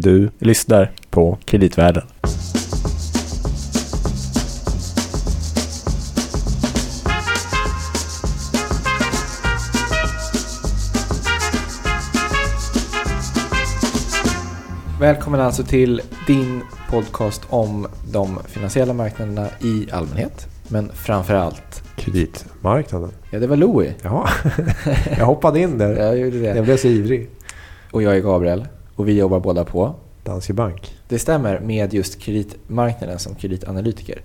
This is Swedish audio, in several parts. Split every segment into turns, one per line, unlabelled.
Du lyssnar på Kreditvärlden.
Välkommen alltså till din podcast om de finansiella marknaderna i allmänhet. Men framförallt,
Kreditmarknaden.
ja det var Louie.
Ja, jag hoppade in där.
Jag gjorde det.
Jag blev så ivrig.
Och jag är Gabriel. Och vi jobbar båda på,
Danske Bank.
det stämmer, med just kreditmarknaden som kreditanalytiker.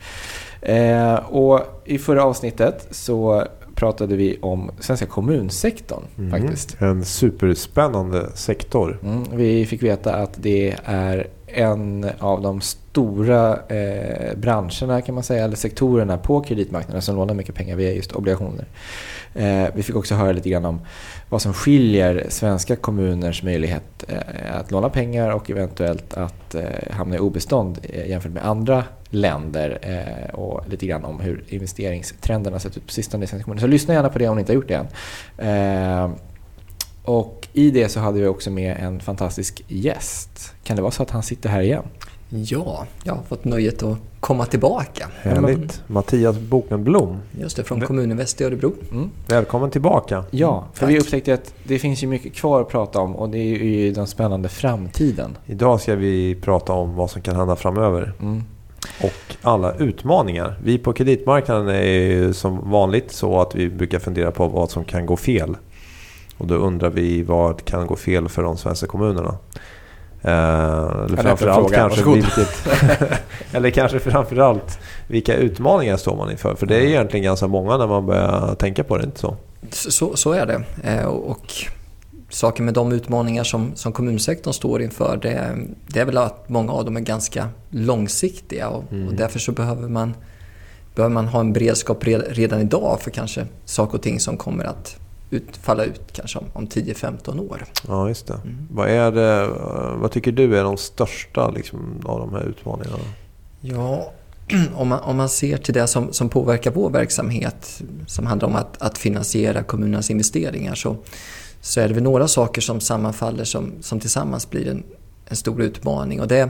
Eh, och i förra avsnittet så pratade vi om svenska kommunsektorn faktiskt.
En superspännande sektor.
Mm, vi fick veta att det är en av de stora eh, branscherna kan man säga, eller sektorerna på kreditmarknaden som lånar mycket pengar via just obligationer. Eh, vi fick också höra lite grann om vad som skiljer svenska kommuners möjlighet eh, att låna pengar och eventuellt att eh, hamna i obestånd eh, jämfört med andra länder eh, och lite grann om hur investeringstrenderna sett ut på sistone i svenska kommuner. Så lyssna gärna på det om ni inte har gjort det än. Eh, och i det så hade vi också med en fantastisk gäst. Kan det vara så att han sitter här igen?
Ja, jag har fått nöjet att komma tillbaka.
Härligt. Mattias Bokenblom.
Just det, från Kommuninvest i Örebro.
Mm.
Välkommen tillbaka.
Ja, för
Tack.
vi upptäckte att det finns ju mycket kvar att prata om och det är ju den spännande framtiden.
Idag ska vi prata om vad som kan hända framöver.
Mm.
Och alla utmaningar. Vi på kreditmarknaden är ju som vanligt så att vi brukar fundera på vad som kan gå fel. Och då undrar vi vad kan gå fel för de svenska kommunerna? Eh, eller framförallt kanske vilket, Eller kanske framförallt vilka utmaningar står man inför? För det är egentligen ganska många när man börjar tänka på det, inte så?
Så, så är det. Eh, Och, saken med de utmaningar som, som kommunsektorn står inför det, det är väl att många av dem är ganska långsiktiga och, och därför så behöver man, behöver man ha en beredskap red, redan idag för kanske saker och ting som kommer att ut, falla ut kanske om, om 10-15 år.
Ja, just det. Vad, är det, vad tycker du är de största liksom, av de här utmaningarna?
Ja, om man, om man ser till det som, som påverkar vår verksamhet som handlar om att, att finansiera kommunernas investeringar så, så är det väl några saker som sammanfaller som, som tillsammans blir en, en stor utmaning och det-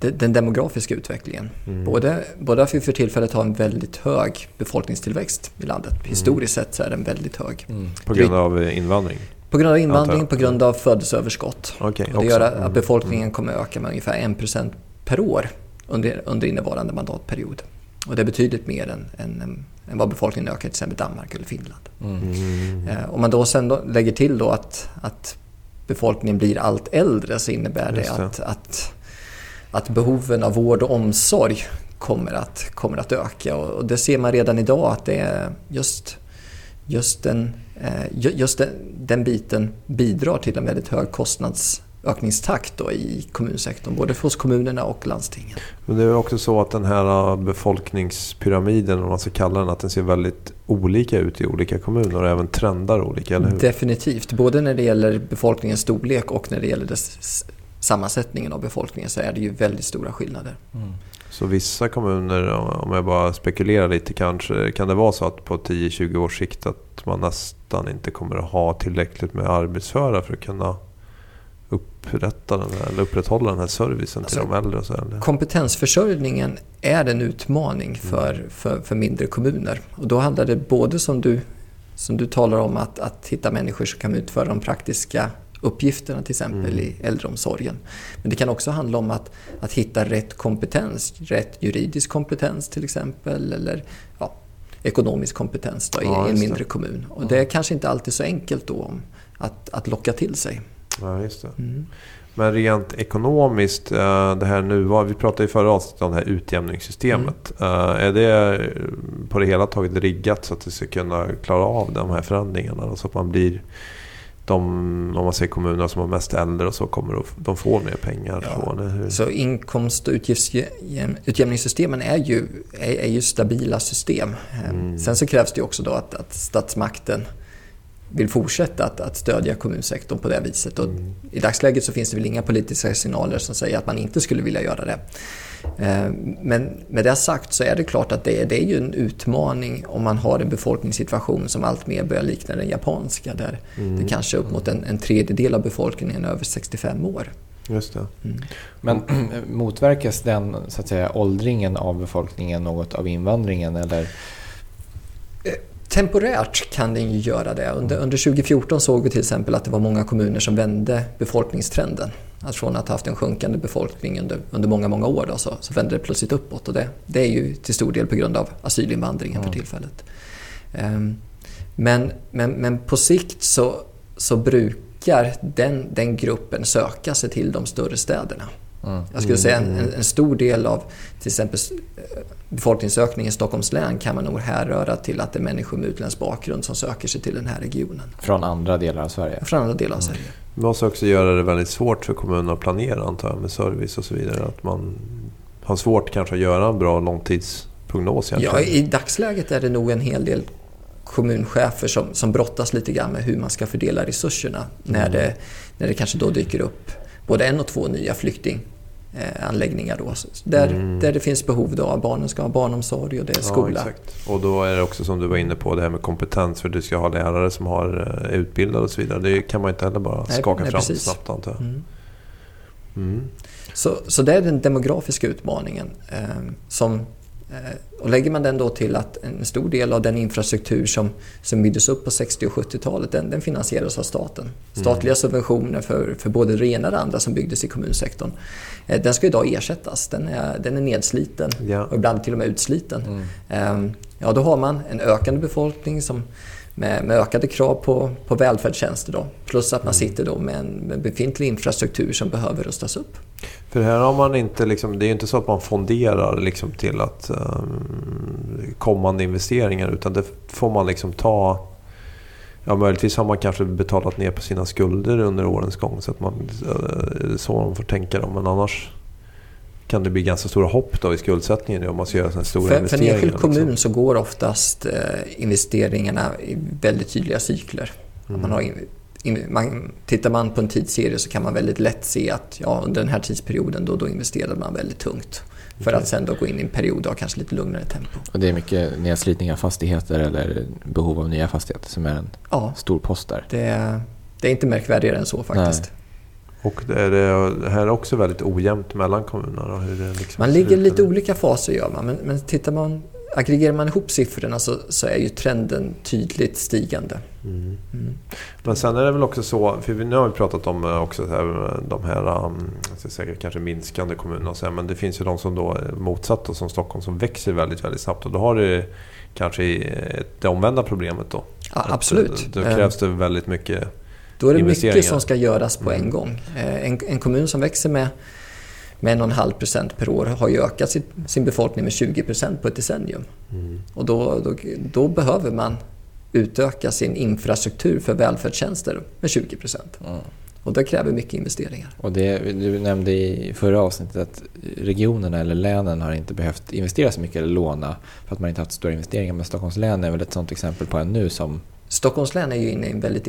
den demografiska utvecklingen. Både, både att vi för tillfället har en väldigt hög befolkningstillväxt i landet. Historiskt sett så är den väldigt hög.
På grund av eh, invandring?
På grund av invandring, på grund av födelseöverskott. Och det gör att
Mm.
befolkningen kommer öka med ungefär 1% per år under, under innevarande mandatperiod. Och det är betydligt mer än, än, än vad befolkningen ökar i till exempel Danmark eller Finland.
Mm.
Eh, Om man då sen då lägger till då att, att befolkningen blir allt äldre så innebär det,
Just det.
Att, att, att behoven av vård och omsorg kommer att, kommer att öka. Och det ser man redan idag att det är just, just, den, eh, ju- just den, den biten bidrar till en väldigt hög kostnadsökningstakt då i kommunsektorn. Både oss kommunerna och landstingen.
Men det är också så att den här eh, befolkningspyramiden, om man ska kalla den, att den ser väldigt olika ut i olika kommuner och även trendar olika, eller hur?
Definitivt. Både när det gäller befolkningens storlek och när det gäller dess sammansättningen av befolkningen så är det ju väldigt stora skillnader.
Så vissa kommuner, om jag bara spekulerar lite kanske, kan det vara så att på 10-20 års sikt att man nästan inte kommer att ha tillräckligt med arbetsföra för att kunna upprätta den här, eller upprätthålla den här servicen till
Alltså,
de äldre? Så, eller?
Kompetensförsörjningen är en utmaning för, för, för mindre kommuner. Och då handlar det både som du, som du talar om att, att hitta människor som kan utföra de praktiska uppgifterna till exempel i äldreomsorgen. Men det kan också handla om att, att hitta rätt kompetens, rätt juridisk kompetens till exempel eller ja, ekonomisk kompetens då, i,
Ja,
i en
just det.
mindre kommun. Och det är kanske inte alltid så enkelt då om att, att locka till sig.
Ja, just det. Men rent ekonomiskt, eh, det här nu, vi pratade i förra avsnittet om det här utjämningssystemet.
Mm.
Eh, Är det på det hela taget riggat så att det ska kunna klara av de här förändringarna? Så att man blir, de, om man säger kommunerna som har mest äldre och så, kommer att, de får mer pengar
Ja.
från? Hur?
Så inkomst och utgiftsutjämningssystemen är ju, är, är ju stabila system. Eh, Sen så krävs det också då att, att statsmakten vill fortsätta att, att stödja kommunsektorn på det viset. Och I dagsläget så finns det väl inga politiska signaler som säger att man inte skulle vilja göra det. Eh, Men med det sagt så är det klart att det är, det är ju en utmaning om man har en befolkningssituation som allt mer börjar likna den japanska där det kanske upp mot en, en tredjedel av befolkningen är över 65 år.
Just det.
Mm.
Men motverkas den så att säga, åldringen av befolkningen något av invandringen? Eller?
Temporärt kan den ju göra det. Under, under 2014 såg vi till exempel att det var många kommuner som vände befolkningstrenden. Att från att ha haft en sjunkande befolkning under, under många, många år då, så, så vände det plötsligt uppåt. Och det, det är ju till stor del på grund av asylinvandringen för
Mm.
tillfället. Ehm, men, men, men på sikt så, så brukar den, den gruppen söka sig till de större städerna.
Mm.
Jag skulle säga en, en, stor del av till exempel eh, befolkningsökningen i Stockholms län kan man nog härröra till att det är människor med utländsk bakgrund som söker sig till den här regionen.
Från andra delar av Sverige?
Från andra delar av Sverige.
Det måste också göra det väldigt svårt för kommunerna att planera antar jag med service och så vidare. Att man har svårt kanske att göra en bra långtidsprognos
Ja. I dagsläget är det nog en hel del kommunchefer som, som brottas lite grann med hur man ska fördela resurserna när, det, när det kanske då dyker upp både en och två nya flyktinganläggningar. Då, där,
Mm.
där det finns behov då av barnen ska ha barnomsorg och det är skola.
Ja, exakt. Och då är det också som du var inne på det här med kompetens. För du ska ha lärare som har eh, utbildad och så vidare. Det kan man inte heller bara
Nej,
skaka
nej,
fram
precis.
snabbt antar jag.
Mm.
Mm.
Så, så det är den demografiska utmaningen. Eh, som, och lägger man den då till att en stor del av den infrastruktur som, som byggdes upp på 60 och 70-talet, den, den finansieras av staten. Statliga subventioner för, för både det ena och det andra som byggdes i kommunsektorn. Eh, den ska idag ersättas. Den är, den är nedsliten
Ja.
och ibland till och med utsliten.
Mm.
Eh, ja, då har man en ökande befolkning som med, med ökade krav på, på välfärdstjänster. Då. Plus att man sitter då med en med befintlig infrastruktur som behöver rustas upp.
För här har man inte liksom, det är ju inte så att man fonderar liksom till att um, kommande investeringar utan det får man liksom ta Ja, möjligtvis har man kanske betalat ner på sina skulder under årens gång så att man eh, så man får tänka då. Men annars kan det bli ganska stora hopp då i skuldsättningen om man ska göra sådana stora
För, för en
investeringar.
enskild
liksom.
kommun så går oftast eh, investeringarna i väldigt tydliga cykler.
Mm.
Man har in, in, man, tittar man på en tidsserie så kan man väldigt lätt se att ja, under den här tidsperioden då, då investerade man väldigt tungt. För att sen då gå in i en period av kanske lite lugnare tempo.
Och det är mycket nedslitning av fastigheter eller behov av nya fastigheter som är en
Ja,
stor post där.
det, det är inte märkvärdigare än så faktiskt.
Och är det här är också väldigt ojämnt mellan kommunerna. Liksom
Man ligger
ut.
lite olika faser gör man, men, men tittar man, aggregerar man ihop siffrorna så, så är ju trenden tydligt stigande.
Mm.
Mm.
Men sen är det väl också så, för nu har vi pratat om eh, också så här, de här um, säga, kanske minskande kommunerna så här, men det finns ju de som då är motsatt och som Stockholm som växer väldigt, väldigt snabbt och då har du kanske eh, det omvända problemet då.
Ja, absolut.
eh, Då krävs det väldigt mycket.
Då är det mycket som ska göras på en
Mm.
gång. Eh, En, en kommun som växer med, med 1,5 procent per år har ju ökat sin, sin befolkning med 20 procent på ett decennium.
Mm.
Och då, då, då behöver man utöka sin infrastruktur för välfärdstjänster med 20 procent.
Mm.
Och det kräver mycket investeringar.
Och det, du nämnde i förra avsnittet att regionerna eller länen har inte behövt investera så mycket eller låna för att man inte haft stora investeringar. Men Stockholms län är väl ett sådant exempel på en nu som...
Stockholms län är ju inne i en väldigt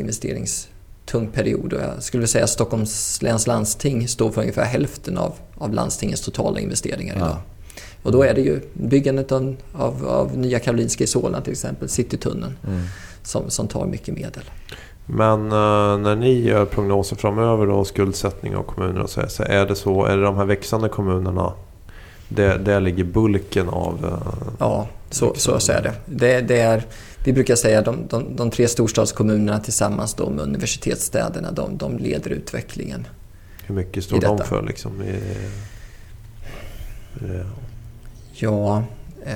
investeringstung period och jag skulle säga att Stockholms läns landsting står för ungefär hälften av, av landstingets totala investeringar idag.
Ja.
Och då är det ju byggandet av, av, av Nya Karolinska i Solna till exempel, Citytunneln,
Mm.
som, som tar mycket medel.
Men eh, när ni gör prognoser framöver då, skuldsättning av kommuner och så, så är det så, är det de här växande kommunerna, där, där ligger bulken av... eh,
Ja, så, så, så är det. det, det är, vi brukar säga att de, de, de tre storstadskommunerna tillsammans då med universitetsstäderna, de, de leder utvecklingen.
hur mycket står de för liksom? I, i,
Ja, eh,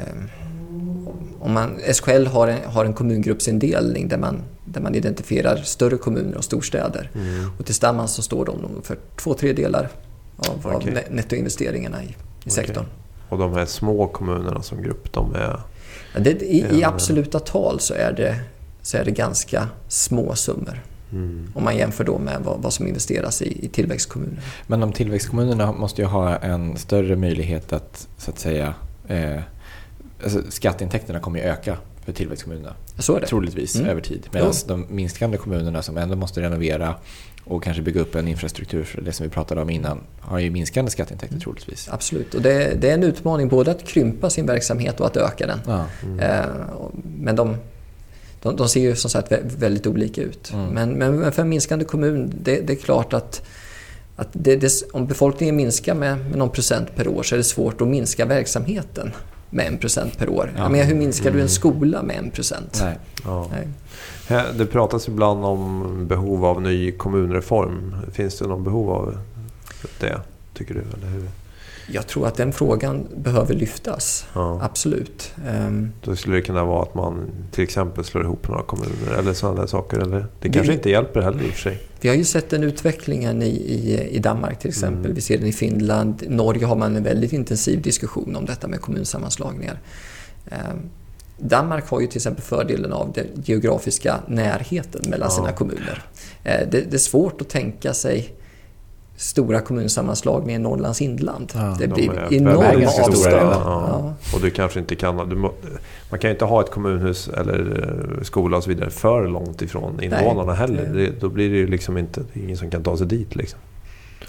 om man, SKL har en, har en kommungruppsindelning där man, där man identifierar större kommuner och storstäder.
mm.
Och tillsammans så står de för två tredjedelar av, av
Okej.
ne- nettoinvesteringarna i, i
Okej.
sektorn.
Och de här små kommunerna som grupp, de är...
Det, i, I absoluta tal så är, det, så är det ganska små summor.
Mm.
Om man jämför då med vad, vad som investeras i, i tillväxtkommuner.
Men de tillväxtkommunerna måste ju ha en större möjlighet att, så att säga... Eh, alltså skatteintäkterna kommer ju öka för tillväxtkommunerna.
Så är det.
Troligtvis
Mm.
över tid. Medan
Jo.
de minskande kommunerna som ändå måste renovera och kanske bygga upp en infrastruktur för det som vi pratade om innan har ju minskande skatteintäkter troligtvis.
Absolut. Och det, det är en utmaning både att krympa sin verksamhet och att öka den.
Ja.
Eh, och- men de, de, de ser ju som sagt vä- väldigt olika ut.
Mm.
Men, men för en minskande kommun, det, det är klart att att det, det, om befolkningen minskar med, med någon procent per år så är det svårt att minska verksamheten med en procent per år. Ja. Men hur minskar du en skola med en procent?
Nej. Ja.
Nej. Det pratas ibland om behov av ny kommunreform. Finns det någon behov av det, tycker du? Eller hur?
Jag tror att den frågan behöver lyftas, ja. absolut.
Um, Då skulle det kunna vara att man till exempel slår ihop några kommuner eller sådana saker. Eller? Det kanske vi, inte hjälper heller i och för sig.
Vi har ju sett den utvecklingen i, i, i Danmark till exempel. Mm. Vi ser den i Finland. I Norge har man en väldigt intensiv diskussion om detta med kommunsammanslagningar. Um, Danmark har ju till exempel fördelen av den geografiska närheten mellan ja. sina kommuner. Uh, det, det är svårt att tänka sig stora kommunsammanslagningar i Norrlands inland. Ja, det blir enorma avstånd. Ja.
Ja. Och du kanske inte kan... Du må, man kan ju inte ha ett kommunhus eller eh, skola och så vidare för långt ifrån invånarna Nej, heller. Det, då blir det ju liksom inte... Det är ingen som kan ta sig dit liksom.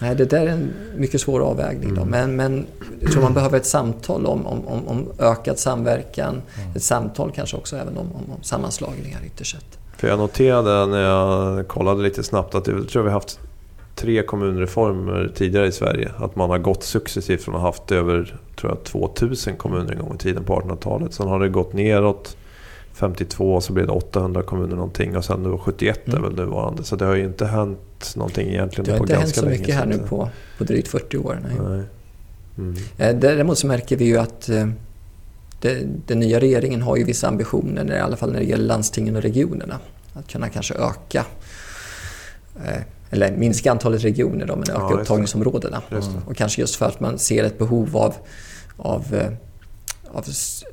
Nej, det där är en mycket svår avvägning. Mm. Då. Men, men jag tror man behöver ett samtal om, om, om, om ökad samverkan. Mm. Ett samtal kanske också även om, om, om sammanslagningar ytterst sett.
För jag noterade när jag kollade lite snabbt att jag tror vi har haft tre kommunreformer tidigare i Sverige. Att man har gått successivt från att ha haft över tror jag, 2000 kommuner en gång i tiden på 1800-talet. Sen har det gått neråt. 52 så blev det 800 kommuner någonting och sen nu 71 mm. är väl nuvarande. Så det har ju inte hänt någonting egentligen
på
ganska länge.
Det har inte hänt så mycket här nu på, på drygt 40 år. Nej. nej. Mm. Eh, däremot så märker vi ju att eh, det, den nya regeringen har ju vissa ambitioner, i alla fall när det gäller landstingen och regionerna. Att kunna kanske öka eh, eller minska antalet regioner då, men öka ja, upptagningsområdena. Och kanske just för att man ser ett behov av, av, eh, av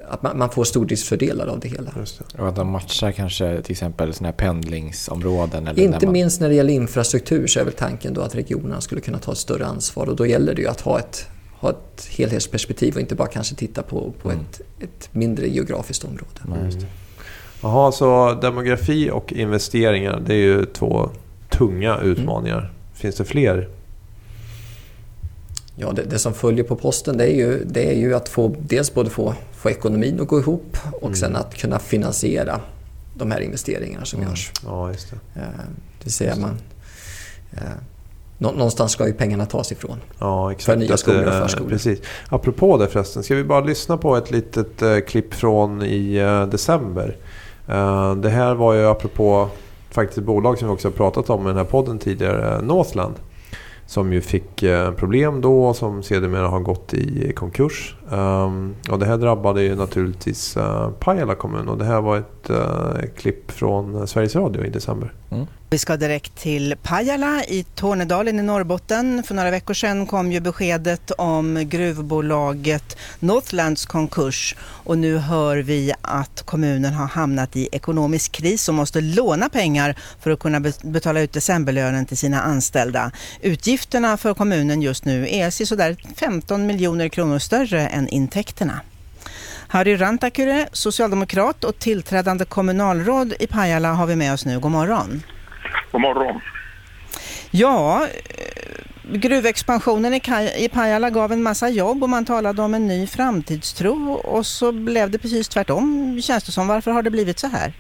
att man, man får stordriftsfördelar av det hela.
Det. Och att de matchar kanske till exempel såna här pendlingsområden? Eller
Inte man... minst när det gäller infrastruktur så är väl tanken då att regionerna skulle kunna ta ett större ansvar och då gäller det ju att ha ett, ha ett helhetsperspektiv och inte bara kanske titta på, på mm. ett, ett mindre geografiskt område. Mm.
Jaha, så demografi och investeringar det är ju två tunga utmaningar. Mm. Finns det fler?
Ja, det, det, som följer på posten det är ju, det är ju att få, dels både få, få ekonomin att gå ihop och mm. sen att kunna finansiera de här investeringarna som mm. görs.
Ja, just det.
Eh, det ser man. Eh, någonstans ska ju pengarna tas ifrån.
Ja, exakt. För nya skolor och förskolor. Precis. Apropå det förresten, ska vi bara lyssna på ett litet eh, klipp från i december. Det här var ju apropå faktiskt ett bolag som vi också har pratat om i den här podden tidigare, Northland. Som ju fick eh, problem då och som sedermera har gått i konkurs. Um, och det här drabbade ju naturligtvis uh, Pajala kommun och det här var ett uh, klipp från Sveriges Radio i december. Mm.
Vi ska direkt till Pajala i Tornedalen i Norrbotten. För några veckor sedan kom ju beskedet om gruvbolaget Northlands konkurs och nu hör vi att kommunen har hamnat i ekonomisk kris och måste låna pengar för att kunna betala ut decemberlönen till sina anställda. Utgifterna för kommunen just nu är sådär 15 miljoner kronor större än intäkterna. Harry Rantakure, socialdemokrat och tillträdande kommunalråd i Pajala har vi med oss nu. God morgon.
God morgon.
Ja, eh, gruvexpansionen i Pajala gav en massa jobb och man talade om en ny framtidstro och så blev det precis tvärtom känns det som. Varför har det blivit så här?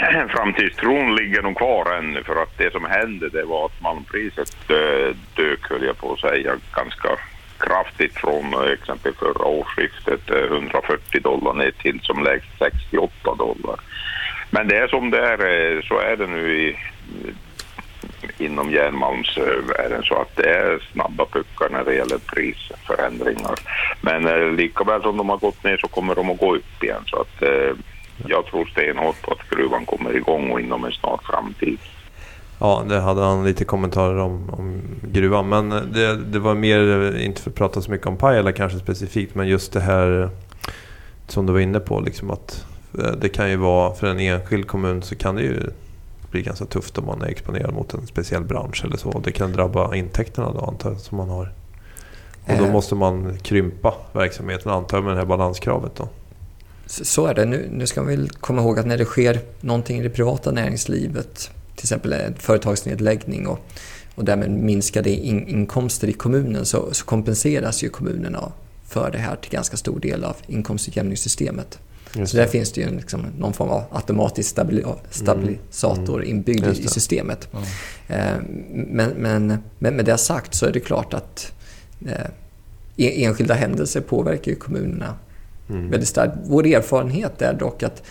Framtidstron ligger nog kvar ännu för att det som hände det var att malmpriset eh, dök höll jag på att säga ganska kraftigt från eh, exempel förra årsskiftet eh, 140 dollar ner till som lägst 68 dollar. Men det är som det är, eh, så är det nu i, inom järnmalmsvärlden så att det är snabba puckar när det gäller prisförändringar. Men eh, likaväl som de har gått ner så kommer de att gå upp igen så att eh, jag tror stenhårt på att gruvan kommer igång och inom en snar framtid.
Ja, det hade han lite kommentarer om, om gruvan. Men det, det var mer, inte för att prata så mycket om Pajala kanske specifikt, men just det här som du var inne på. Liksom att Eh, det kan ju vara, för en enskild kommun så kan det ju bli ganska tufft om man är exponerad mot en speciell bransch eller så. Det kan drabba intäkterna då antar jag, som man har. Och då eh. måste man krympa verksamheten antar jag med det här balanskravet då.
Så är det. Nu, nu ska man väl komma ihåg att när det sker någonting i det privata näringslivet, till exempel en företagsnedläggning och, och därmed minskade in, inkomster i kommunen så, så kompenseras ju kommunerna för det här till ganska stor del av inkomstutjämningssystemet.
Just
Så där
det.
finns det ju en, liksom, någon form av automatisk stabili- stabilisator inbyggd
Just
i, systemet.
Mm.
Eh, Men, men, men med det sagt så är det klart att eh, en- enskilda händelser påverkar ju kommunerna
Mm.
väldigt starkt. Vår erfarenhet är dock att,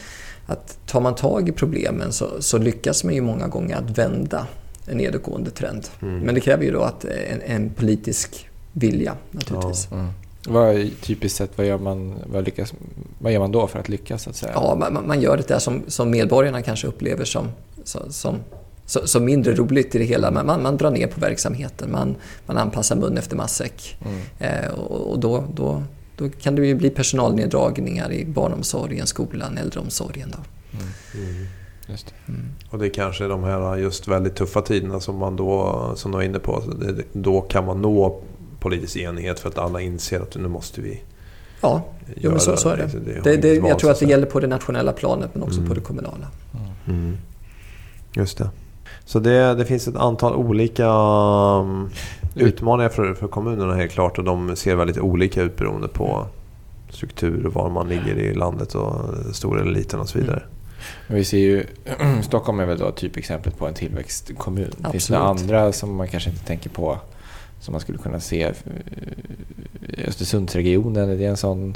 att tar man tag i problemen så, så lyckas man ju många gånger att vända en nedåtgående trend.
Mm.
Men det kräver ju då att en, en politisk vilja naturligtvis.
Mm. Vad typiskt sett, vad gör, man, vad, lyckas, vad gör man då för att lyckas? Så att säga?
Ja, man, man gör det där som, som medborgarna kanske upplever som, som, som, som mindre roligt i det hela. Man, man, man drar ner på verksamheten, man, man anpassar mun efter matsäck.
Mm.
Eh, och och då, då, då kan det ju bli personalneddragningar i barnomsorgen, skolan, äldreomsorgen. Då.
Mm.
Just det.
Och det är kanske de här just väldigt tuffa tiderna som man då, som du var inne på, det, då kan man nå politisk enighet för att alla inser att nu måste vi
Ja, jo, men så, så är det.
liksom,
det, det
val,
jag tror att det gäller på det nationella planet men också
Mm.
på det kommunala.
Mm. Just det. Så det, det finns ett antal olika um, utmaningar för, för kommunerna helt klart och de ser väldigt olika ut beroende på struktur och var man ligger i landet och stor eller liten och så vidare.
Men vi ser ju, Stockholm är väl då typexemplet på en tillväxtkommun. Finns det
Absolut.
andra som man kanske inte tänker på som man skulle kunna se? eh, Östersundsregionen, är det en sån?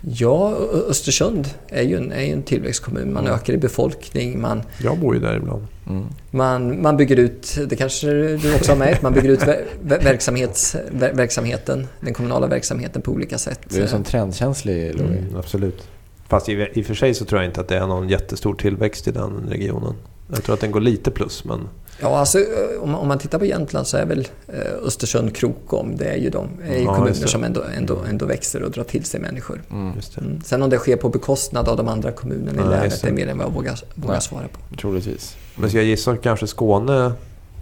Ja, Östersund är ju en, är ju en tillväxtkommun. Man
Mm.
ökar i befolkning, man,
Jag bor ju där ibland.
Mm.
man, man bygger ut, det kanske du också har märkt, man bygger ut ver, ver, verksamhets, ver, verksamheten, den kommunala verksamheten på olika sätt.
Du är en sån trendkänslig Louis.
Mm, absolut. Fast i, i och för sig så tror jag inte att det är någon jättestor tillväxt i den regionen. Jag tror att den går lite plus men...
Ja, alltså, om, man, om man tittar på Jämtland så är väl eh, Östersund, Krokom, det är ju, de, är ju
Ja,
kommuner som ändå, ändå, ändå växer och drar till sig människor.
Mm.
Mm. Sen om det sker på bekostnad av de andra kommunerna i
Ja,
länet
just det.
är mer än vad jag vågar, vågar
Nej.
svara på.
Troligtvis.
Men ska jag gissa kanske Skåne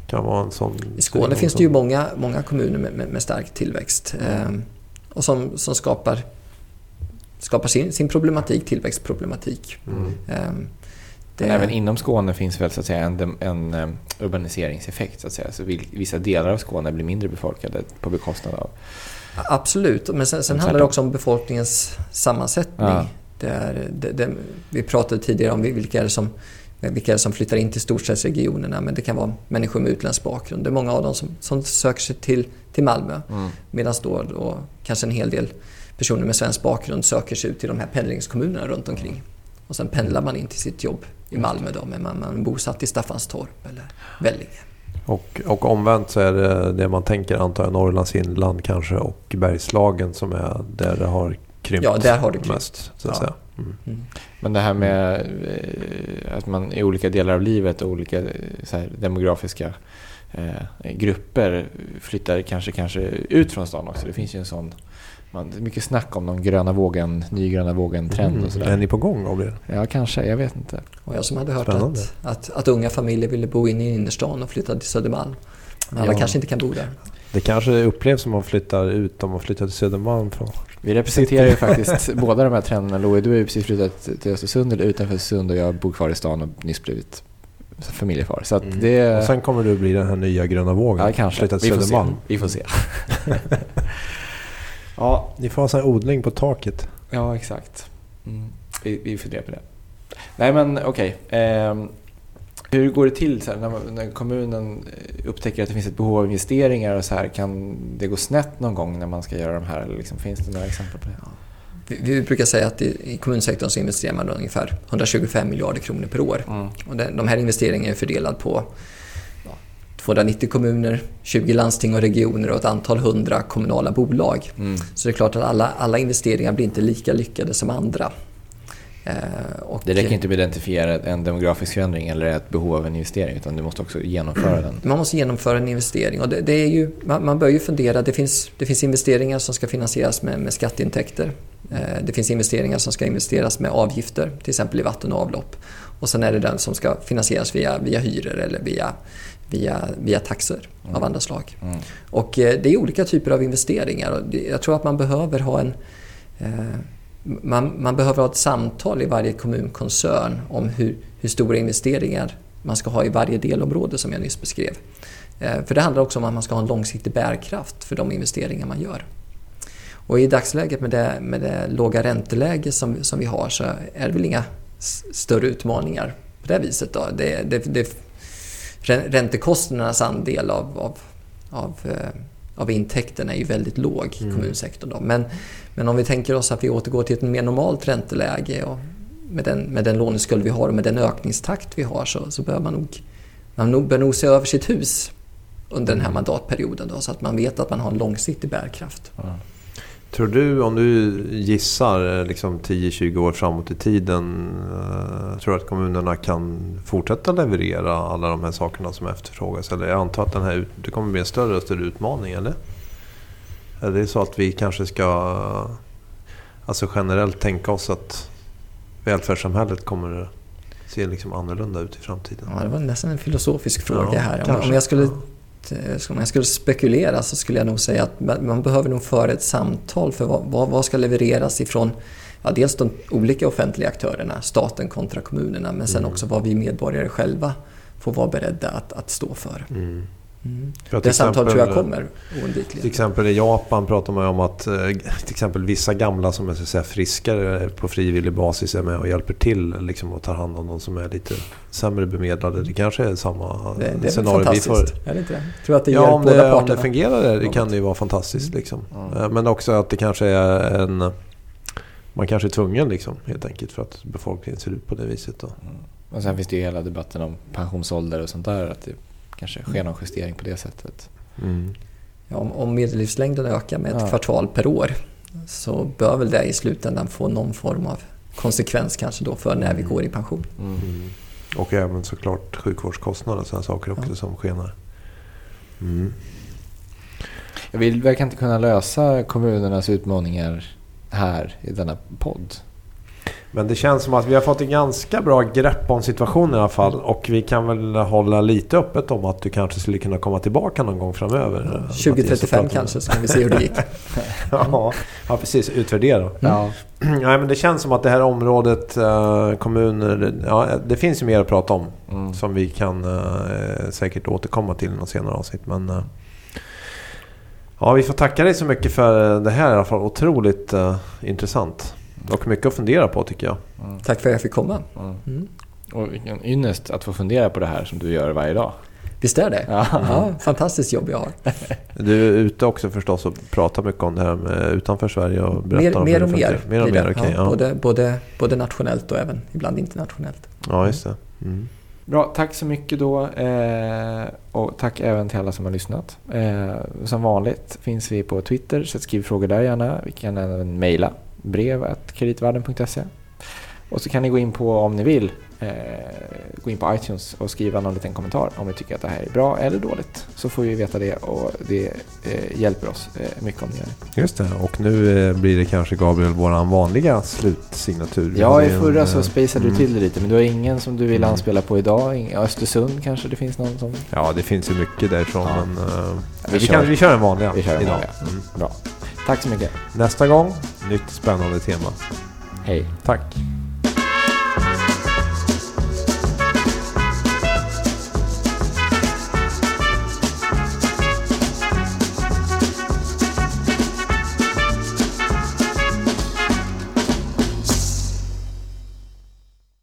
kan vara en sån...
I Skåne finns det ju många, många kommuner med, med, med stark tillväxt ehm, och som, som skapar, skapar sin, sin problematik, tillväxtproblematik.
Mm.
Det,
Men även inom Skåne finns väl så att säga en, en eh, urbaniseringseffekt. Så att säga. Så vissa delar av Skåne blir mindre befolkade på bekostnad av...
Absolut, men sen, sen
Men
handlar det också om befolkningens sammansättning.
Ja.
Det är, det, det, vi pratade tidigare om vilka är, som, vilka är det som flyttar in till storstadsregionerna, men det kan vara människor med utländsk bakgrund. Det är många av dem som, som söker sig till, till Malmö,
Mm.
medan då, då kanske en hel del personer med svensk bakgrund söker sig ut till de här pendlingskommunerna runt omkring. Och sen pendlar man in till sitt jobb i Malmö då, men man, man är bosatt i Staffanstorp eller Vellinge.
Och, och omvänt så är det det man tänker antar jag Norrlands inland kanske och Bergslagen som är där det har krympt
Ja, där har det krympt.
mest. Så att
Ja.
säga. Mm.
Mm.
Men det här med eh, att man i olika delar av livet och olika eh, så här, demografiska eh, grupper flyttar kanske, kanske ut från stan också. Det finns ju en sån... Man, det är mycket snack om någon gröna vågen, nygröna vågen-trend och
Är
sådär.
ni på gång Gabriel?
Ja, kanske. Jag vet inte.
Och jag som hade hört att, att, att unga familjer ville bo inne i innerstan och flytta till Södermalm. Alla
Ja.
kanske inte kan bo där.
Det kanske upplevs som att man flyttar ut om man flyttar till Södermalm från...
Vi representerar ju faktiskt båda de här trenderna. Louie, du har ju precis flyttat till Östersund eller utanför Östersund och jag bor kvar i stan och nyss blivit familjefar. Så att
Mm.
det...
Och sen kommer du bli den här nya gröna vågen.
ja, kanske.
Flytta till
Vi får se.
Södermalm.
Vi får se. ja,
Ni får ha sån här odling på taket.
Ja, exakt. Mm. Vi, vi funderar på det. Nej, men okej. Ehm, hur går det till så här, när, man, när kommunen eh, upptäcker att det finns ett behov av investeringar och så här? Kan det gå snett någon gång när man ska göra de här? Eller liksom, finns det några exempel på det?
Vi, vi brukar säga att i, i kommunsektorn så investerar man ungefär 125 miljarder kronor per år.
Mm.
Och de här investeringarna är fördelade på ja, 290 kommuner, 20 landsting och regioner och ett antal hundra kommunala bolag.
Mm.
Så det är klart att alla, alla investeringar blir inte lika lyckade som andra. Eh, och,
Det räcker inte med att identifiera en demografisk förändring eller ett behov av en investering utan du måste också genomföra den.
Man måste genomföra en investering och det, det är ju, man, man bör ju fundera. Det finns, det finns investeringar som ska finansieras med, med skatteintäkter. Eh, det finns investeringar som ska investeras med avgifter, till exempel i vatten och avlopp. Och sen är det den som ska finansieras via, via hyror eller via, via, via taxor av andra slag.
Mm.
Och eh, det är olika typer av investeringar jag tror att man behöver ha en eh, man, man behöver ha ett samtal i varje kommunkoncern om hur, hur stora investeringar man ska ha i varje delområde som jag nyss beskrev. Eh, För det handlar också om att man ska ha en långsiktig bärkraft för de investeringar man gör. Och i dagsläget med det, med det låga ränteläge som, som vi har så är det väl inga större utmaningar på det viset. Då. Det, det, det, räntekostnadernas andel av, av, av, eh, av intäkterna är ju väldigt låg i kommunsektorn. Då. Men, men om vi tänker oss att vi återgår till ett mer normalt ränteläge och med den, med den låneskuld vi har och med den ökningstakt vi har så, så bör man nog, man nog, bör nog se över sitt hus under den här mandatperioden då, så att man vet att man har en långsiktig bärkraft.
Tror du, om du gissar eh, liksom 10-20 år framåt i tiden, eh, tror du att kommunerna kan fortsätta leverera alla de här sakerna som efterfrågas? Eller jag antar att den här, det kommer bli en större och större utmaning, eller? Är det så att vi kanske ska alltså generellt tänka oss att välfärdssamhället kommer se liksom annorlunda ut i framtiden?
Ja, det var nästan en filosofisk fråga
Ja,
här. Om,
kanske.
om, jag skulle, eh, om jag skulle spekulera så skulle jag nog säga att man behöver nog föra ett samtal för vad, vad, vad ska levereras ifrån ja, dels de olika offentliga aktörerna, staten kontra kommunerna, men sen
Mm.
också vad vi medborgare själva får vara beredda att, att stå för.
Mm.
Mm. Det
till
samtalet tror jag
exempel-
kommer
Till
oundvikligen.
exempel i Japan pratar man ju om att eh, till exempel vissa gamla som är så att säga, friskare på frivillig basis är med och hjälper till liksom, och tar hand om de som är lite sämre bemedlade. Det kanske är samma
Det, det är
scenario vi får.
Är det inte det? Jag tror att det
Ja, om
båda
det, om det fungerar det, kan det ju vara fantastiskt. Liksom.
Mm.
Eh, Men också att det kanske är en... Man kanske är tvungen liksom, helt enkelt för att befolkningen ser ut på det viset. Då.
Och sen finns det ju hela debatten om pensionsålder och sånt där. Att det kanske sker någon justering på det sättet.
Mm.
Ja, om, om medellivslängden ökar med ett
Ja.
kvartal per år så bör väl det i slutändan få någon form av konsekvens kanske då för när vi går i pension.
Mm.
Mm. Och även såklart sjukvårdskostnader och sådana saker också
Ja.
som skenar. Mm.
Vi verkar inte kunna lösa kommunernas utmaningar här i denna podd.
Men det känns som att vi har fått en ganska bra grepp om situationen i alla fall. Och vi kan väl hålla lite öppet om att du kanske skulle kunna komma tillbaka någon gång framöver. eh, Mattias, och
2035
prata om-
kanske så kan vi se hur det gick.
ja, ja, precis. Utvärdera.
Ja.
Nej, men det känns som att det här området, eh, kommuner, ja, det finns ju mer att prata om.
Mm.
Som vi kan eh, säkert återkomma till i något senare avsnitt. Men, eh, ja, vi får tacka dig så mycket för det här i alla fall. Otroligt eh, intressant. Och mycket att fundera på tycker jag.
Tack för att jag fick komma.
Mm.
Mm.
Och vilken ynnest att få fundera på det här som du gör varje dag.
Visst är det?
Ja.
Ja, fantastiskt jobb jag har.
Du är ute också förstås och pratar mycket om det här med utanför Sverige och berättar
Mer,
om
mer och
det
mer.
Mer och
blir
mer,
det.
okej.
ja,
ja.
både, både, både nationellt och även ibland internationellt.
ja, just det. Mm.
Bra, tack så mycket då. Eh, och tack även till alla som har lyssnat. Eh, som vanligt finns vi på Twitter, så skriv frågor där gärna. Vi kan även mejla brev kreditvärlden.se. Och så kan ni gå in på, om ni vill, eh, gå in på iTunes och skriva någon liten kommentar om ni tycker att det här är bra eller dåligt. Så får vi veta det och det eh, hjälper oss eh, mycket om ni gör det.
Just det. Och nu blir det kanske Gabriel våran vanliga slutsignatur.
Ja, i förra så spacade
mm.
du till det lite, men du har ingen som du vill
Mm.
anspela på idag? Östersund kanske det finns någon som...
Ja, det finns ju mycket därifrån.
Ja.
Men,
Vi
vi,
kör.
kan, vi kör en vanliga
Vi kör en
idag.
vanliga.
Mm.
Bra. Tack så mycket.
Nästa gång, nytt spännande tema.
Hej.
Tack.